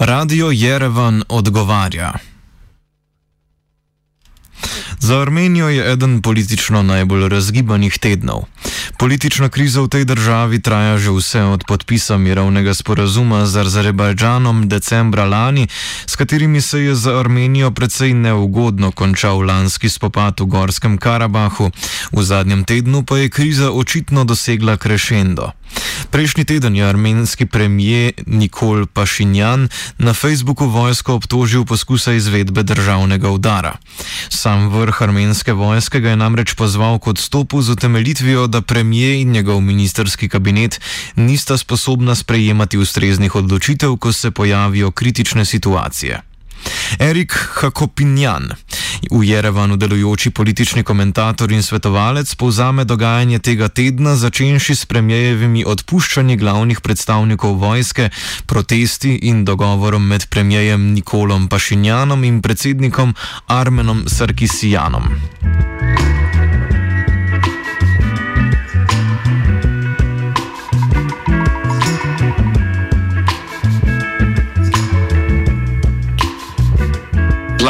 Radio Jerevan odgovarja. Za Armenijo je eden politično najbolj razgibanih tednov. Politična kriza v tej državi traja že vse od podpisa mirovnega sporazuma z Azerbajdžanom decembra lani, s katerimi se je za Armenijo precej neugodno končal lanski spopad v Gorskem Karabahu. V zadnjem tednu pa je kriza očitno dosegla krešendo. Prejšnji teden je armenski premijer Nikol Pašinjan na Facebooku vojsko obtožil poskusa izvedbe državnega udara. Sam vrh armenske vojske ga je namreč pozval k odstopu z utemeljitvijo, da premijer in njegov ministerski kabinet nista sposobna sprejemati ustreznih odločitev, ko se pojavijo kritične situacije. Erik Hakopinjan, v Jerevanu delujoči politični komentator in svetovalec, povzame dogajanje tega tedna, začenši s premijevimi odpuščanji glavnih predstavnikov vojske, protesti in dogovorom med premijejem Nikolom Pašinjanom in predsednikom Armenom Sarkisijanom.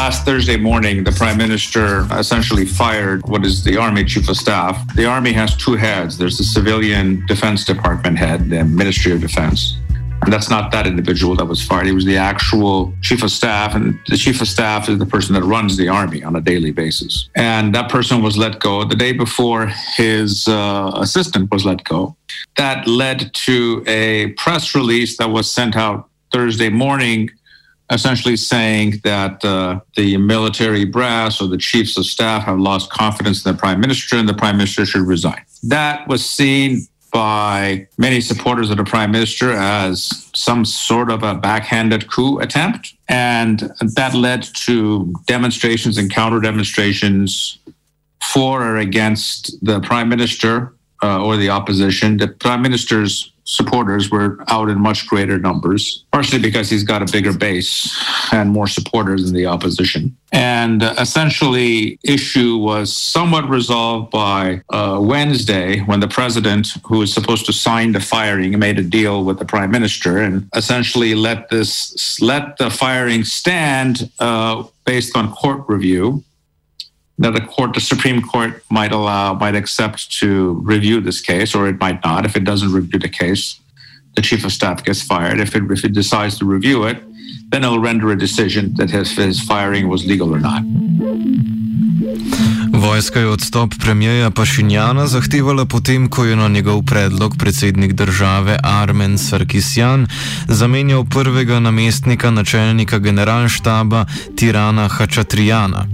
Last Thursday morning, the prime minister essentially fired what is the army chief of staff. The army has two heads there's the civilian defense department head, the Ministry of Defense. And that's not that individual that was fired. He was the actual chief of staff, and the chief of staff is the person that runs the army on a daily basis. And that person was let go the day before his uh, assistant was let go. That led to a press release that was sent out Thursday morning essentially saying that uh, the military brass or the chiefs of staff have lost confidence in the prime minister and the prime minister should resign. That was seen by many supporters of the prime minister as some sort of a backhanded coup attempt. And that led to demonstrations and counter demonstrations for or against the prime minister uh, or the opposition. The prime minister's supporters were out in much greater numbers, partially because he's got a bigger base and more supporters than the opposition. And uh, essentially, issue was somewhat resolved by uh, Wednesday when the president, who was supposed to sign the firing, made a deal with the prime minister and essentially let this let the firing stand uh, based on court review that the court, the Supreme Court might allow, might accept to review this case, or it might not. If it doesn't review the case, the chief of staff gets fired. If it, if it decides to review it, then it'll render a decision that his, his firing was legal or not. Vojska je odstop premijeja Pašinjana zahtevala potem, ko je na njegov predlog predsednik države Armen Sarkisjan zamenjal prvega namestnika načelnika generalštaba Tirana Hačatrijana.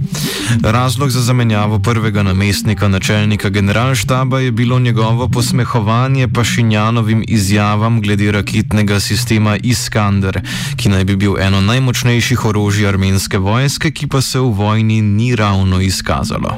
Razlog za zamenjavo prvega namestnika načelnika generalštaba je bilo njegovo posmehovanje Pašinjanovim izjavam glede raketnega sistema Iskander, ki naj bi bil eno najmočnejših orožij armenske vojske, ki pa se v vojni ni ravno izkazalo.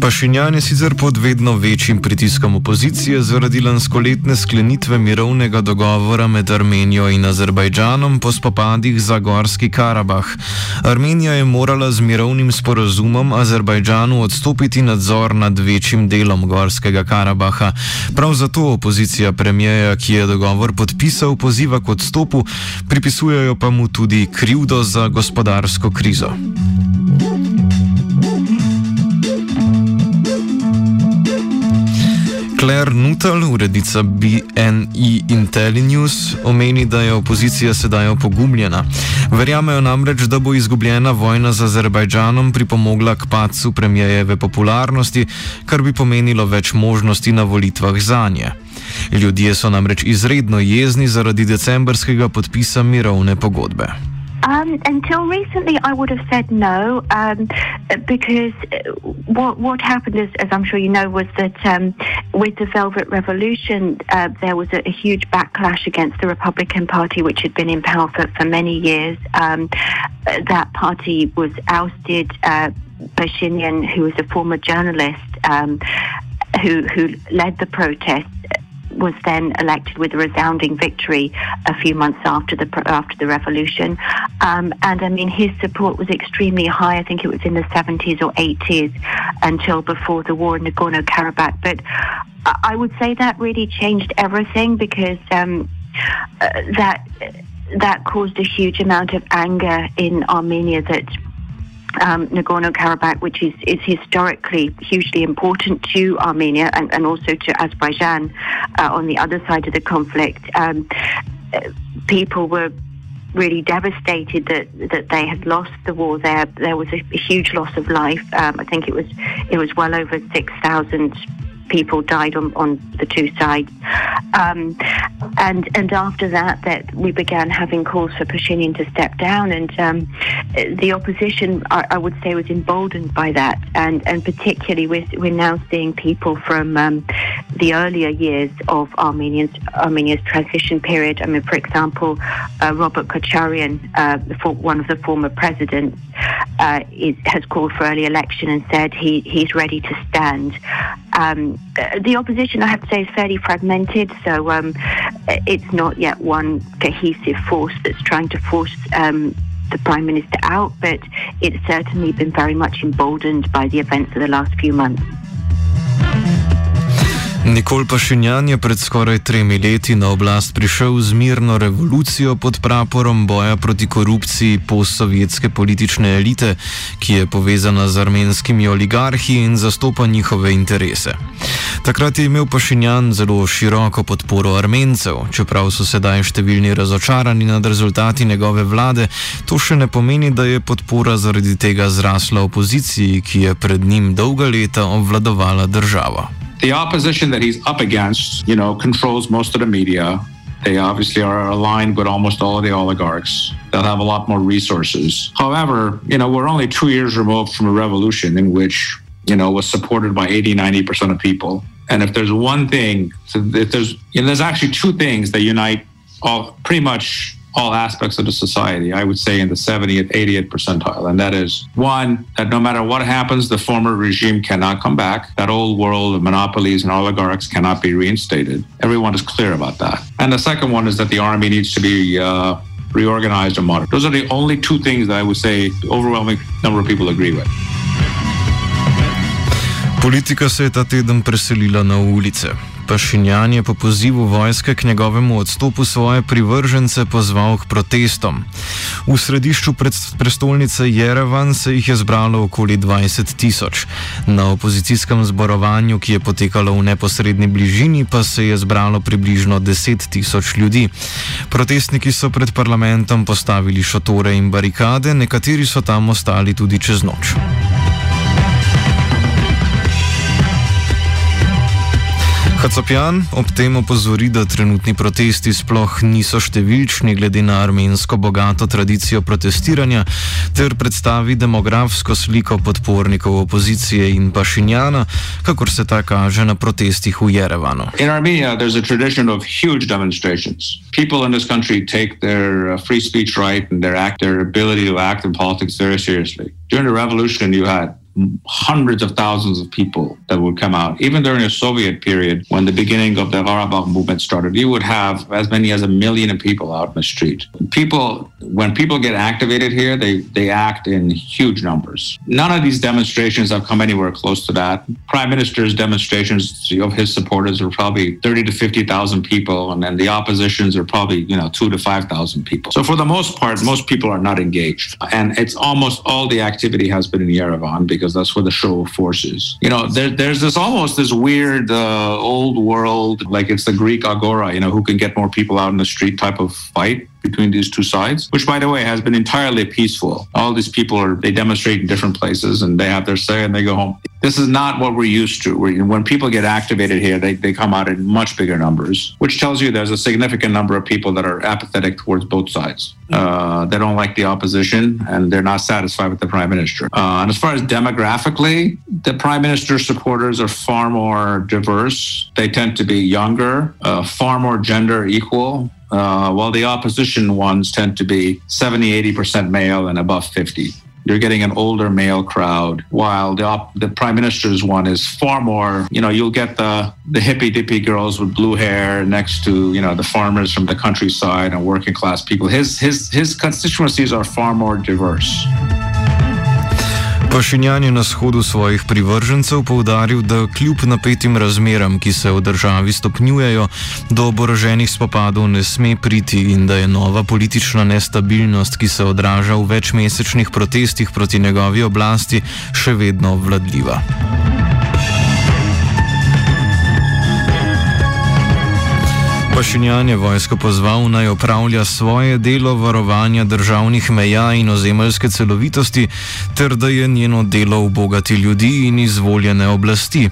Pašinjan je sicer pod vedno večjim pritiskom opozicije zaradi lanskoletne sklenitve mirovnega dogovora med Armenijo in Azerbajdžanom po spopadih za Gorski Karabah. Armenija je morala z mirovnim sporazumom Azerbajdžanu odstopiti nadzor nad večjim delom Gorskega Karabaha. Prav zato opozicija premijeja, ki je dogovor podpisal, poziva k odstopu, pripisujejo pa mu tudi krivdo za gospodarsko krizo. Claire Nuttall, urednica BNE IntelliNews, omeni, da je opozicija sedaj opogumljena. Verjamejo namreč, da bo izgubljena vojna z Azerbajdžanom pripomogla k padcu premijejeve popularnosti, kar bi pomenilo več možnosti na volitvah za nje. Ljudje so namreč izredno jezni zaradi decembrskega podpisa mirovne pogodbe. Um, until recently, I would have said no, um, because what what happened, is, as I'm sure you know, was that um, with the Velvet Revolution, uh, there was a, a, huge backlash against the Republican Party, which had been in power for, for many years. Um, that party was ousted. Uh, Pashinyan, who was a former journalist, um, who who led the protests was then elected with a resounding victory a few months after the after the revolution, um, and I mean his support was extremely high. I think it was in the 70s or 80s until before the war in Nagorno Karabakh. But I would say that really changed everything because um, uh, that that caused a huge amount of anger in Armenia that um, Nagorno Karabakh, which is, is historically hugely important to Armenia and, and also to Azerbaijan uh, on the other side of the conflict. Um, people were really devastated that that they had lost the war there. There was a, huge loss of life. Um, I think it was it was well over six thousand people died on, on the two sides. Um, and and after that, that we began having calls for Pashinyan to step down, and um, the opposition, I, I, would say, was emboldened by that, and and particularly with, we're now seeing people from um, the earlier years of Armenia's Armenia's transition period. I mean, for example, uh, Robert Kocharyan, uh, one of the former presidents, uh, is, has called for early election and said he, he's ready to stand. Um, the opposition, I have to say, is fairly fragmented, so um, it's not yet one cohesive force that's trying to force um, the Prime Minister out, but it's certainly been very much emboldened by the events of the last few months. Nikol Pašinjan je pred skoraj tremi leti na oblast prišel z mirno revolucijo pod praporom boja proti korupciji postsovjetske politične elite, ki je povezana z armenskimi oligarhi in zastopa njihove interese. Takrat je imel Pašinjan zelo široko podporo armencev, čeprav so sedaj številni razočarani nad rezultati njegove vlade, to še ne pomeni, da je podpora zaradi tega zrasla opoziciji, ki je pred njim dolga leta obvladovala državo. The opposition that he's up against, you know, controls most of the media. They obviously are aligned with almost all of the oligarchs. They'll have a lot more resources. However, you know, we're only two years removed from a revolution in which, you know, was supported by 80, 90% of people. And if there's one thing, if there's, you know, there's actually two things that unite all pretty much all aspects of the society, I would say in the 70th, 80th percentile. And that is one, that no matter what happens, the former regime cannot come back. That old world of monopolies and oligarchs cannot be reinstated. Everyone is clear about that. And the second one is that the army needs to be uh, reorganized or modernized. Those are the only two things that I would say the overwhelming number of people agree with. Politika se je ta teden preselila na ulice. Pašinjan je po pozivu vojske k njegovemu odstopu svoje privržence pozval k protestom. V središču prestolnice Jerevan se jih je zbralo okoli 20 tisoč. Na opozicijskem zborovanju, ki je potekalo v neposrednji bližini, pa se je zbralo približno 10 tisoč ljudi. Protestniki so pred parlamentom postavili šotore in barikade, nekateri so tam ostali tudi čez noč. Hacopjan ob tem opozori, da trenutni protesti sploh niso številčni glede na armensko bogato tradicijo protestiranja, ter predstavi demografsko sliko podpornikov opozicije in pašinjana, kakor se ta kaže na protestih v Jerevanu. In Armenija je tradicija velikih demonstracij. People in this country take their uh, free speech right and their act, their ability to act in politics very seriously. During the revolution, you had hundreds of thousands of people that would come out. Even during the Soviet period, when the beginning of the Karabakh movement started, you would have as many as a million people out in the street. People, when people get activated here, they, they act in huge numbers. None of these demonstrations have come anywhere close to that. Prime Minister's demonstrations of his supporters are probably 30 to 50,000 people, and then the oppositions are probably, you know, two to 5,000 people. So for the most part, most people are not engaged. And it's almost all the activity has been in Yerevan because because that's where the show of force is. You know, there, there's this almost this weird uh, old world, like it's the Greek agora, you know, who can get more people out in the street type of fight between these two sides, which, by the way, has been entirely peaceful. All these people are, they demonstrate in different places and they have their say and they go home. This is not what we're used to. When people get activated here, they, they come out in much bigger numbers, which tells you there's a significant number of people that are apathetic towards both sides. Uh, they don't like the opposition and they're not satisfied with the prime minister. Uh, and as far as demographically, the prime minister's supporters are far more diverse. They tend to be younger, uh, far more gender equal, uh, while the opposition ones tend to be 70, 80% male and above 50. You're getting an older male crowd, while the op- the prime minister's one is far more. You know, you'll get the the hippy dippy girls with blue hair next to you know the farmers from the countryside and working class people. His his his constituencies are far more diverse. Pašinjan je na shodu svojih privržencev povdaril, da kljub napetim razmeram, ki se v državi stopnjujejo, do oboroženih spopadov ne sme priti in da je nova politična nestabilnost, ki se odraža v večmesečnih protestih proti njegovi oblasti, še vedno vladljiva. Pašinjan je vojsko pozval naj opravlja svoje delo varovanja državnih meja in ozemeljske celovitosti, ter da je njeno delo obogati ljudi in izvoljene oblasti.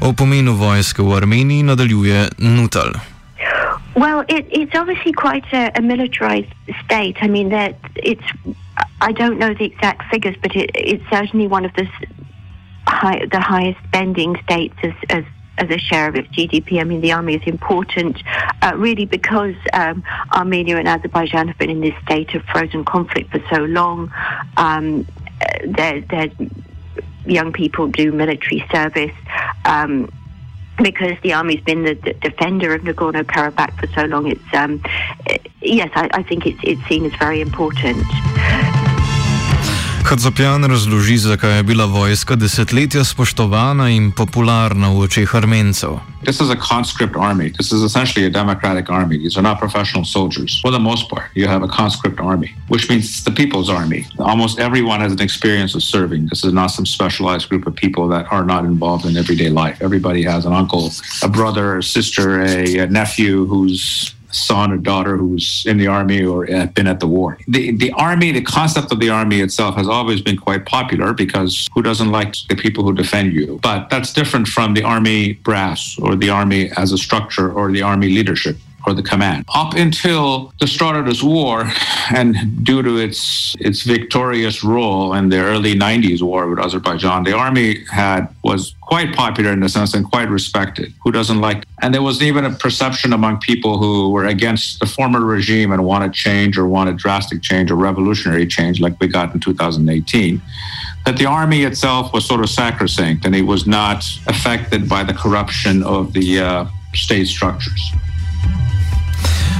O pomenu vojske v Armeniji nadaljuje Nutal. Well, it, it's obviously quite a, a militarized state. I mean, that it's. I don't know the exact figures, but it, it's certainly one of the high, the highest spending states as, as as a share of its GDP. I mean, the army is important uh, really because um, Armenia and Azerbaijan have been in this state of frozen conflict for so long. Um, their, young people do military service. Um, because the army's been the, the defender of Nagorno Karabakh for so long, it's um, yes, I, I think it's it's seen as very important. Hadzopjan razloži, zakaj je bila vojska desetletja spoštovana in popularna v očeh Armencev. This is a conscript army. This is essentially a democratic army. These are not professional soldiers. For the most part, you have a conscript army, which means it's the people's army. Almost everyone has an experience of serving. This is not some specialized group of people that are not involved in everyday life. Everybody has an uncle, a brother, a sister, a, a nephew who's son or daughter who's in the army or uh, been at the war. The the army, the concept of the army itself has always been quite popular because who doesn't like the people who defend you? But that's different from the army brass or the army as a structure or the army leadership or the command. Up until the start of this war, and due to its its victorious role in the early 90s war with Azerbaijan, the army had was quite popular in the sense and quite respected. Who doesn't like? And there was even a perception among people who were against the former regime and wanted change or wanted drastic change or revolutionary change, like we got in 2018 that the army itself was sort of sacrosanct and it was not affected by the corruption of the uh, state structures.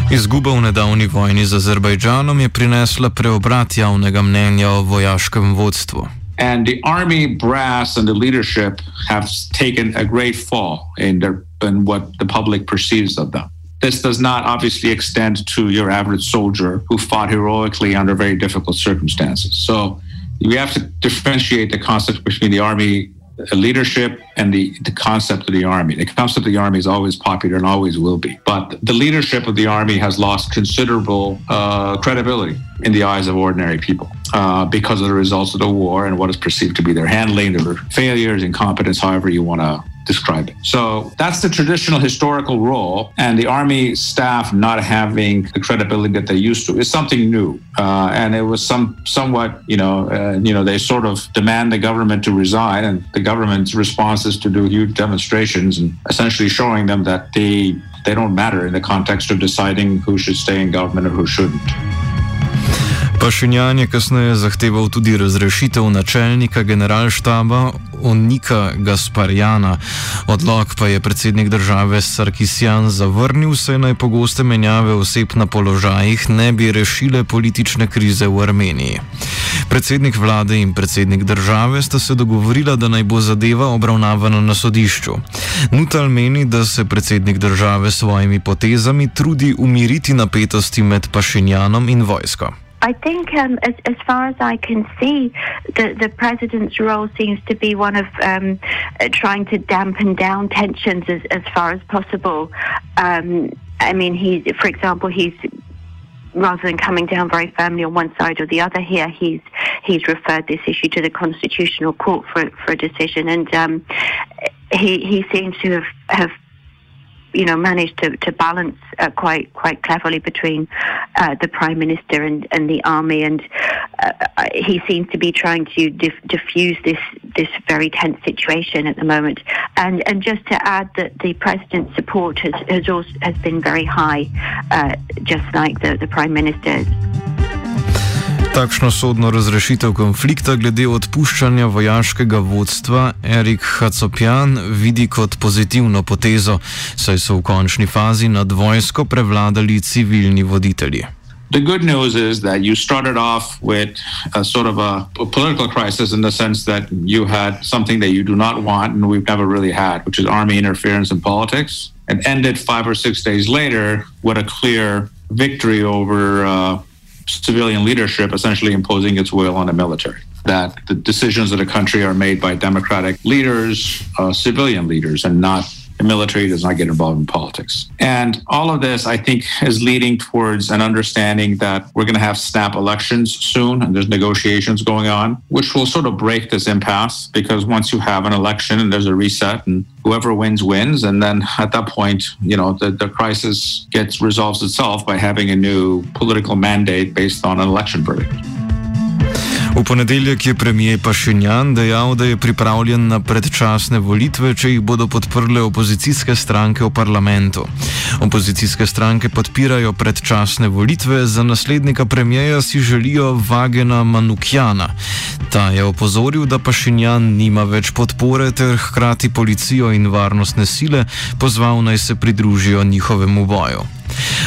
Izguba v nedavni vojni z Azerbajdžanom je prinesla preobrat javnega mnenja o vojaškem vodstvu. And the army brass and the leadership have taken a great fall in, their, in what the public perceives of them. This does not obviously extend to your average soldier who fought heroically under very difficult circumstances. So we have to differentiate the concept between the army leadership and the, the concept of the army. The concept of the army is always popular and always will be. But the leadership of the army has lost considerable uh, credibility in the eyes of ordinary people uh, because of the results of the war and what is perceived to be their handling, their failures, incompetence, however you want to describe it. So that's the traditional historical role, and the army staff not having the credibility that they used to is something new. Uh, and it was some somewhat, you know, uh, you know, they sort of demand the government to resign, and the government's response is to do huge demonstrations and essentially showing them that they they don't matter in the context of deciding who should stay in government or who shouldn't. Pašinjan je kasneje zahteval tudi razrešitev načelnika generalštaba Onika Gasparjana. Odlog pa je predsednik države Sarkisjan zavrnil, saj najpogoste menjave oseb na položajih ne bi rešile politične krize v Armeniji. Predsednik vlade in predsednik države sta se dogovorila, da naj bo zadeva obravnavana na sodišču. Nutal meni, da se predsednik države s svojimi potezami trudi umiriti napetosti med Pašinjanom in vojsko. I think, um, as, as far as I can see, the, the president's role seems to be one of um, uh, trying to dampen down tensions as, as far as possible. Um, I mean, he's, for example, he's rather than coming down very firmly on one side or the other here, he's he's referred this issue to the Constitutional Court for for a decision, and um, he he seems to have have you know, managed to, to balance uh, quite quite cleverly between uh, the prime minister and, and the army, and uh, he seems to be trying to dif- diffuse this this very tense situation at the moment. And and just to add that the president's support has has also has been very high, uh, just like the the prime minister's. Takšno sodno razrešitev konflikta glede odpuščanja vojaškega vodstva Erik Hacopjan vidi kot pozitivno potezo, saj so v končni fazi nad vojsko prevladali civilni voditelji. The good news is that you started off with a sort of a, a, political crisis in the sense that you had something that you do not want and we've never really had, which is army interference in politics, and ended five or six days later with a clear victory over uh, civilian leadership essentially imposing its will on the military. That the decisions of the country are made by democratic leaders, uh, civilian leaders, and not the military does not get involved in politics. And all of this, I think, is leading towards an understanding that we're going to have snap elections soon, and there's negotiations going on, which will sort of break this impasse because once you have an election and there's a reset, and whoever wins wins, and then at that point, you know, the, the crisis gets resolves itself by having a new political mandate based on an election verdict. V ponedeljek je premijer Pašinjan dejal, da je pripravljen na predčasne volitve, če jih bodo podprle opozicijske stranke v parlamentu. Opozicijske stranke podpirajo predčasne volitve, za naslednika premijeja si želijo Vagena Manukjana. Ta je opozoril, da Pašinjan nima več podpore ter hkrati policijo in varnostne sile pozval naj se pridružijo njihovemu boju.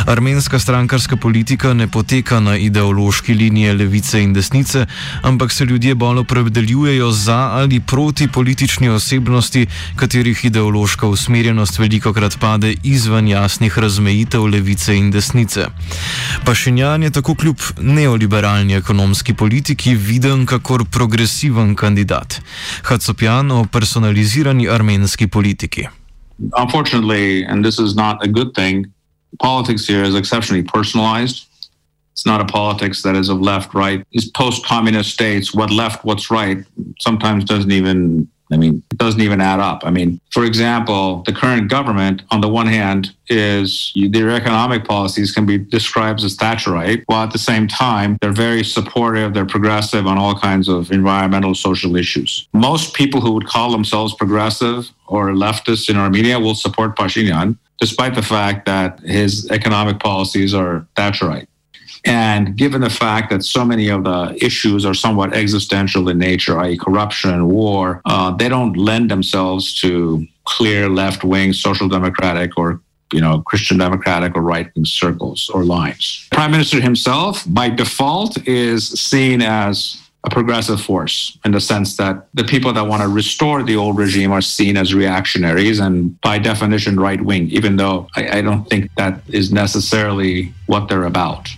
Armenska strankarska politika ne poteka na ideološki liniji levice in desnice, ampak se ljudje bolj opredeljujejo za ali proti politični osebnosti, katerih ideološka usmerjenost veliko krat pade izven jasnih razmejitev levice in desnice. Pašinjan je tako kljub neoliberalni ekonomski politiki viden kakor progresiven kandidat. Hacopjan o personalizirani armenski politiki. Unfortunately, and this is not a good thing, politics here is exceptionally personalized. It's not a politics that is of left, right. These post communist states, what left, what's right, sometimes doesn't even, I mean, it doesn't even add up. I mean, for example, the current government, on the one hand, is their economic policies can be described as Thatcherite, while at the same time, they're very supportive, they're progressive on all kinds of environmental, social issues. Most people who would call themselves progressive or leftists in Armenia will support Pashinyan despite the fact that his economic policies are Thatcherite. And given the fact that so many of the issues are somewhat existential in nature, i.e., corruption, war, uh, they don't lend themselves to clear left wing social democratic or you know, Christian democratic or right wing circles or lines. Prime Minister himself, by default, is seen as a progressive force in the sense that the people that want to restore the old regime are seen as reactionaries and by definition right wing, even though I, I, don't think that is necessarily what they're about.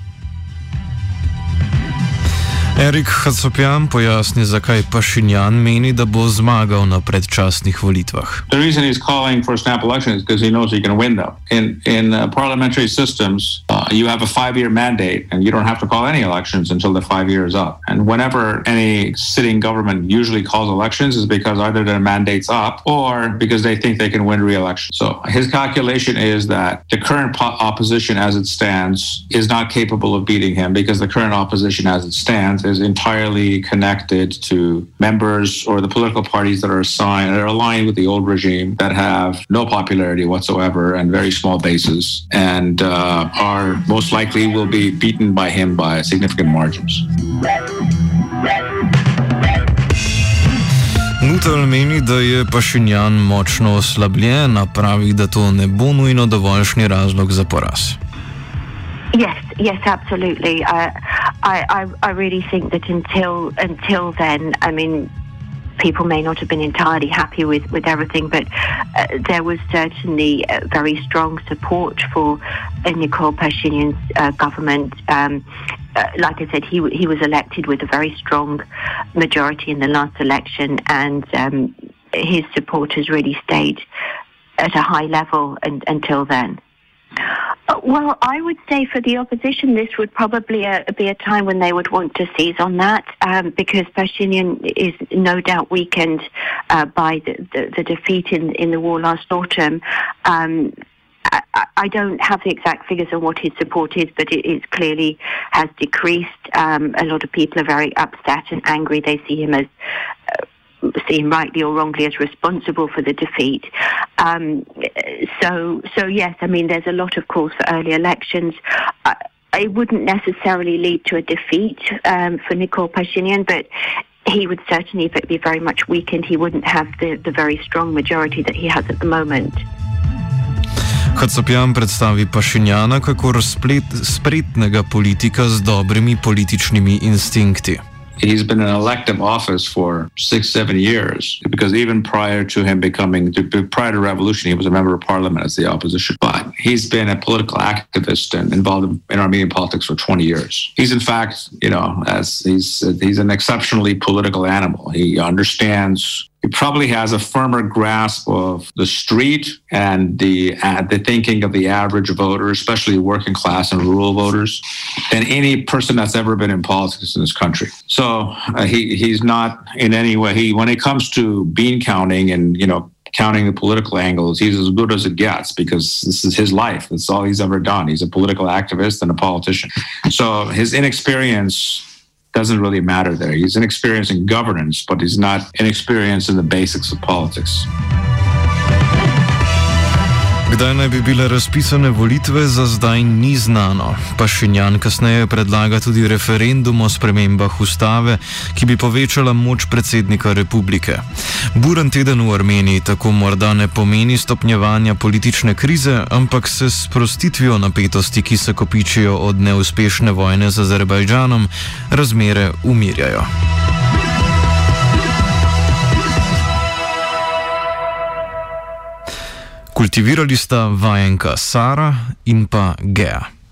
The reason he's calling for snap elections is because he knows he can win them. In, in uh, parliamentary systems, uh, you have a five-year mandate and you don't have to call any elections until the five years up. And whenever any sitting government usually calls elections is because either their mandate's up or because they think they can win re-election. So his calculation is that the current opposition as it stands is not capable of beating him because the current opposition as it stands is entirely connected to members or the political parties that are assigned that are aligned with the old regime that have no popularity whatsoever and very small bases and uh, are most likely will be beaten by him by significant margins. Nutel meni, da je Pašinjan močno oslabljen, a pravi, da to ne bo nujno dovoljšni razlog za poraz. Yes, yes, absolutely. Uh, I, I, I really think that until until then, I mean, people may not have been entirely happy with, with everything, but uh, there was certainly very strong support for uh, Nikol Pashinyan's uh, government. Um, uh, like I said, he he was elected with a very strong majority in the last election, and um, his supporters really stayed at a high level and, until then. Uh, well, I would say for the opposition, this would probably uh, be a time when they would want to seize on that um, because Pashinyan is no doubt weakened uh, by the, the, the, defeat in, in the war last autumn. Um, I, I, don't have the exact figures on what his support is, but it, it clearly has decreased. Um, a lot of people are very upset and angry. They see him as uh, see him rightly or wrongly as responsible for the defeat. Um, so, so yes, I mean, there's a lot of calls for early elections. Uh, it wouldn't necessarily lead to a defeat um, for Nikol Pashinyan, but he would certainly be very much weakened. He wouldn't have the, the very strong majority that he has at the moment. Hacopjan predstavi Pašinjana kot spretnega politika z dobrimi političnimi instinkti. He's been in elective office for six, seven years because even prior to him becoming, prior to revolution, he was a member of parliament as the opposition. But he's been a political activist and involved in Armenian politics for 20 years. He's in fact, you know, as he's he's an exceptionally political animal. He understands he probably has a firmer grasp of the street and the uh, the thinking of the average voter, especially working class and rural voters, than any person that's ever been in politics in this country. So uh, he he's not in any way he when it comes to bean counting and you know counting the political angles, he's as good as it gets because this is his life. That's all he's ever done. He's a political activist and a politician. So his inexperience doesn't really matter there. He's inexperienced in governance, but he's not inexperienced in the basics of politics. Kdaj naj bi bile razpisane volitve, za zdaj ni znano. Pašinjan kasneje predlaga tudi referendum o spremembah ustave, ki bi povečala moč predsednika republike. Buren teden v Armeniji tako morda ne pomeni stopnjevanja politične krize, ampak se s prostitvijo napetosti, ki se kopičijo od neuspešne vojne z Azerbajdžanom, razmere umirjajo. Kultivirali sta vajenka Sara in pa Gea.